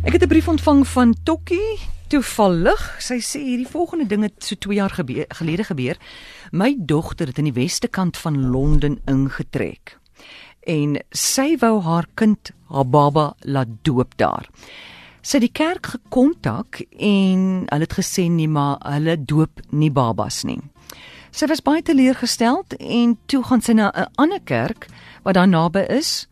Ek het 'n brief ontvang van Tokkie toevallig. Sy sê hierdie volgende ding het so 2 jaar gebeur, gelede gebeur. My dogter het in die weste kant van Londen ingetrek. En sy wou haar kind, haar baba, laat doop daar. Sy het die kerk gekontak en hulle het gesê nee, maar hulle doop nie babas nie. Sy was baie teleurgesteld en toe gaan sy na 'n ander kerk wat daar naby is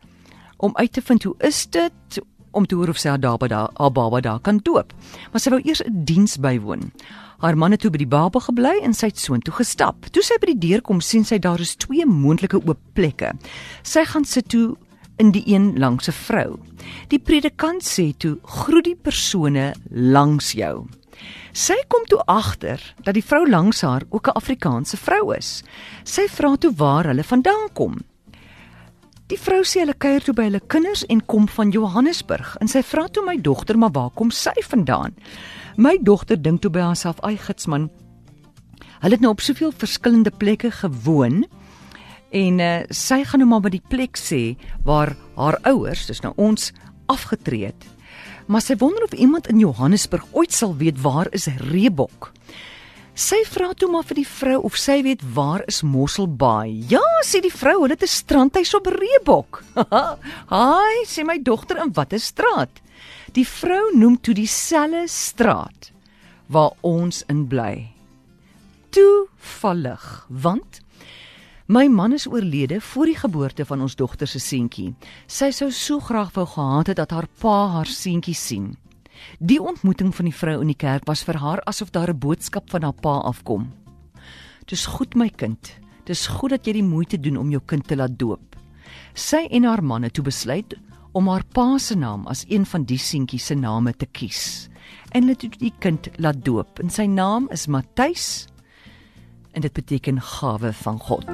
om uit te vind hoe is dit om te hoor of sy haar baba daar haar baba daar kan doop. Maar sy wou eers 'n diens bywoon. Haar man het toe by die baba gebly en sy het soontoe gestap. Toe sy by die deur kom, sien sy daar is twee moontlike oop plekke. Sy gaan sit toe in die een langs 'n vrou. Die predikant sê toe: "Groet die persone langs jou." Sy kom toe agter dat die vrou langs haar ook 'n Afrikaanse vrou is. Sy vra toe waar hulle vandaan kom. Die vrou sê hulle kuier toe by hulle kinders en kom van Johannesburg en sy vra toe my dogter maar waar kom sy vandaan? My dogter dink toe by haarself, "Ag gitsman, hulle het nou op soveel verskillende plekke gewoon." En uh, sy gaan nou maar by die plek sê waar haar ouers, dis nou ons, afgetree het. Maar sy wonder of iemand in Johannesburg ooit sal weet waar is Reebok. Sy vra toe maar vir die vrou of sy weet waar is Mosselbaai. Ja, sê die vrou, hulle het 'n strandhuis op Reebok. Haai, sê my dogter in watter straat? Die vrou noem toe dieselfde straat waar ons in bly. Toevallig, want my man is oorlede voor die geboorte van ons dogter se seentjie. Sy sou so graag wou gehad het dat haar pa haar seentjie sien. Die ontmoeting van die vrou in die kerk was vir haar asof daar 'n boodskap van haar pa afkom. Dis goed my kind. Dis goed dat jy die moeite doen om jou kind te laat doop. Sy en haar man het toe besluit om haar pa se naam as een van die seentjie se name te kies. En hulle het die kind laat doop. En sy naam is Matthys. En dit beteken gawe van God.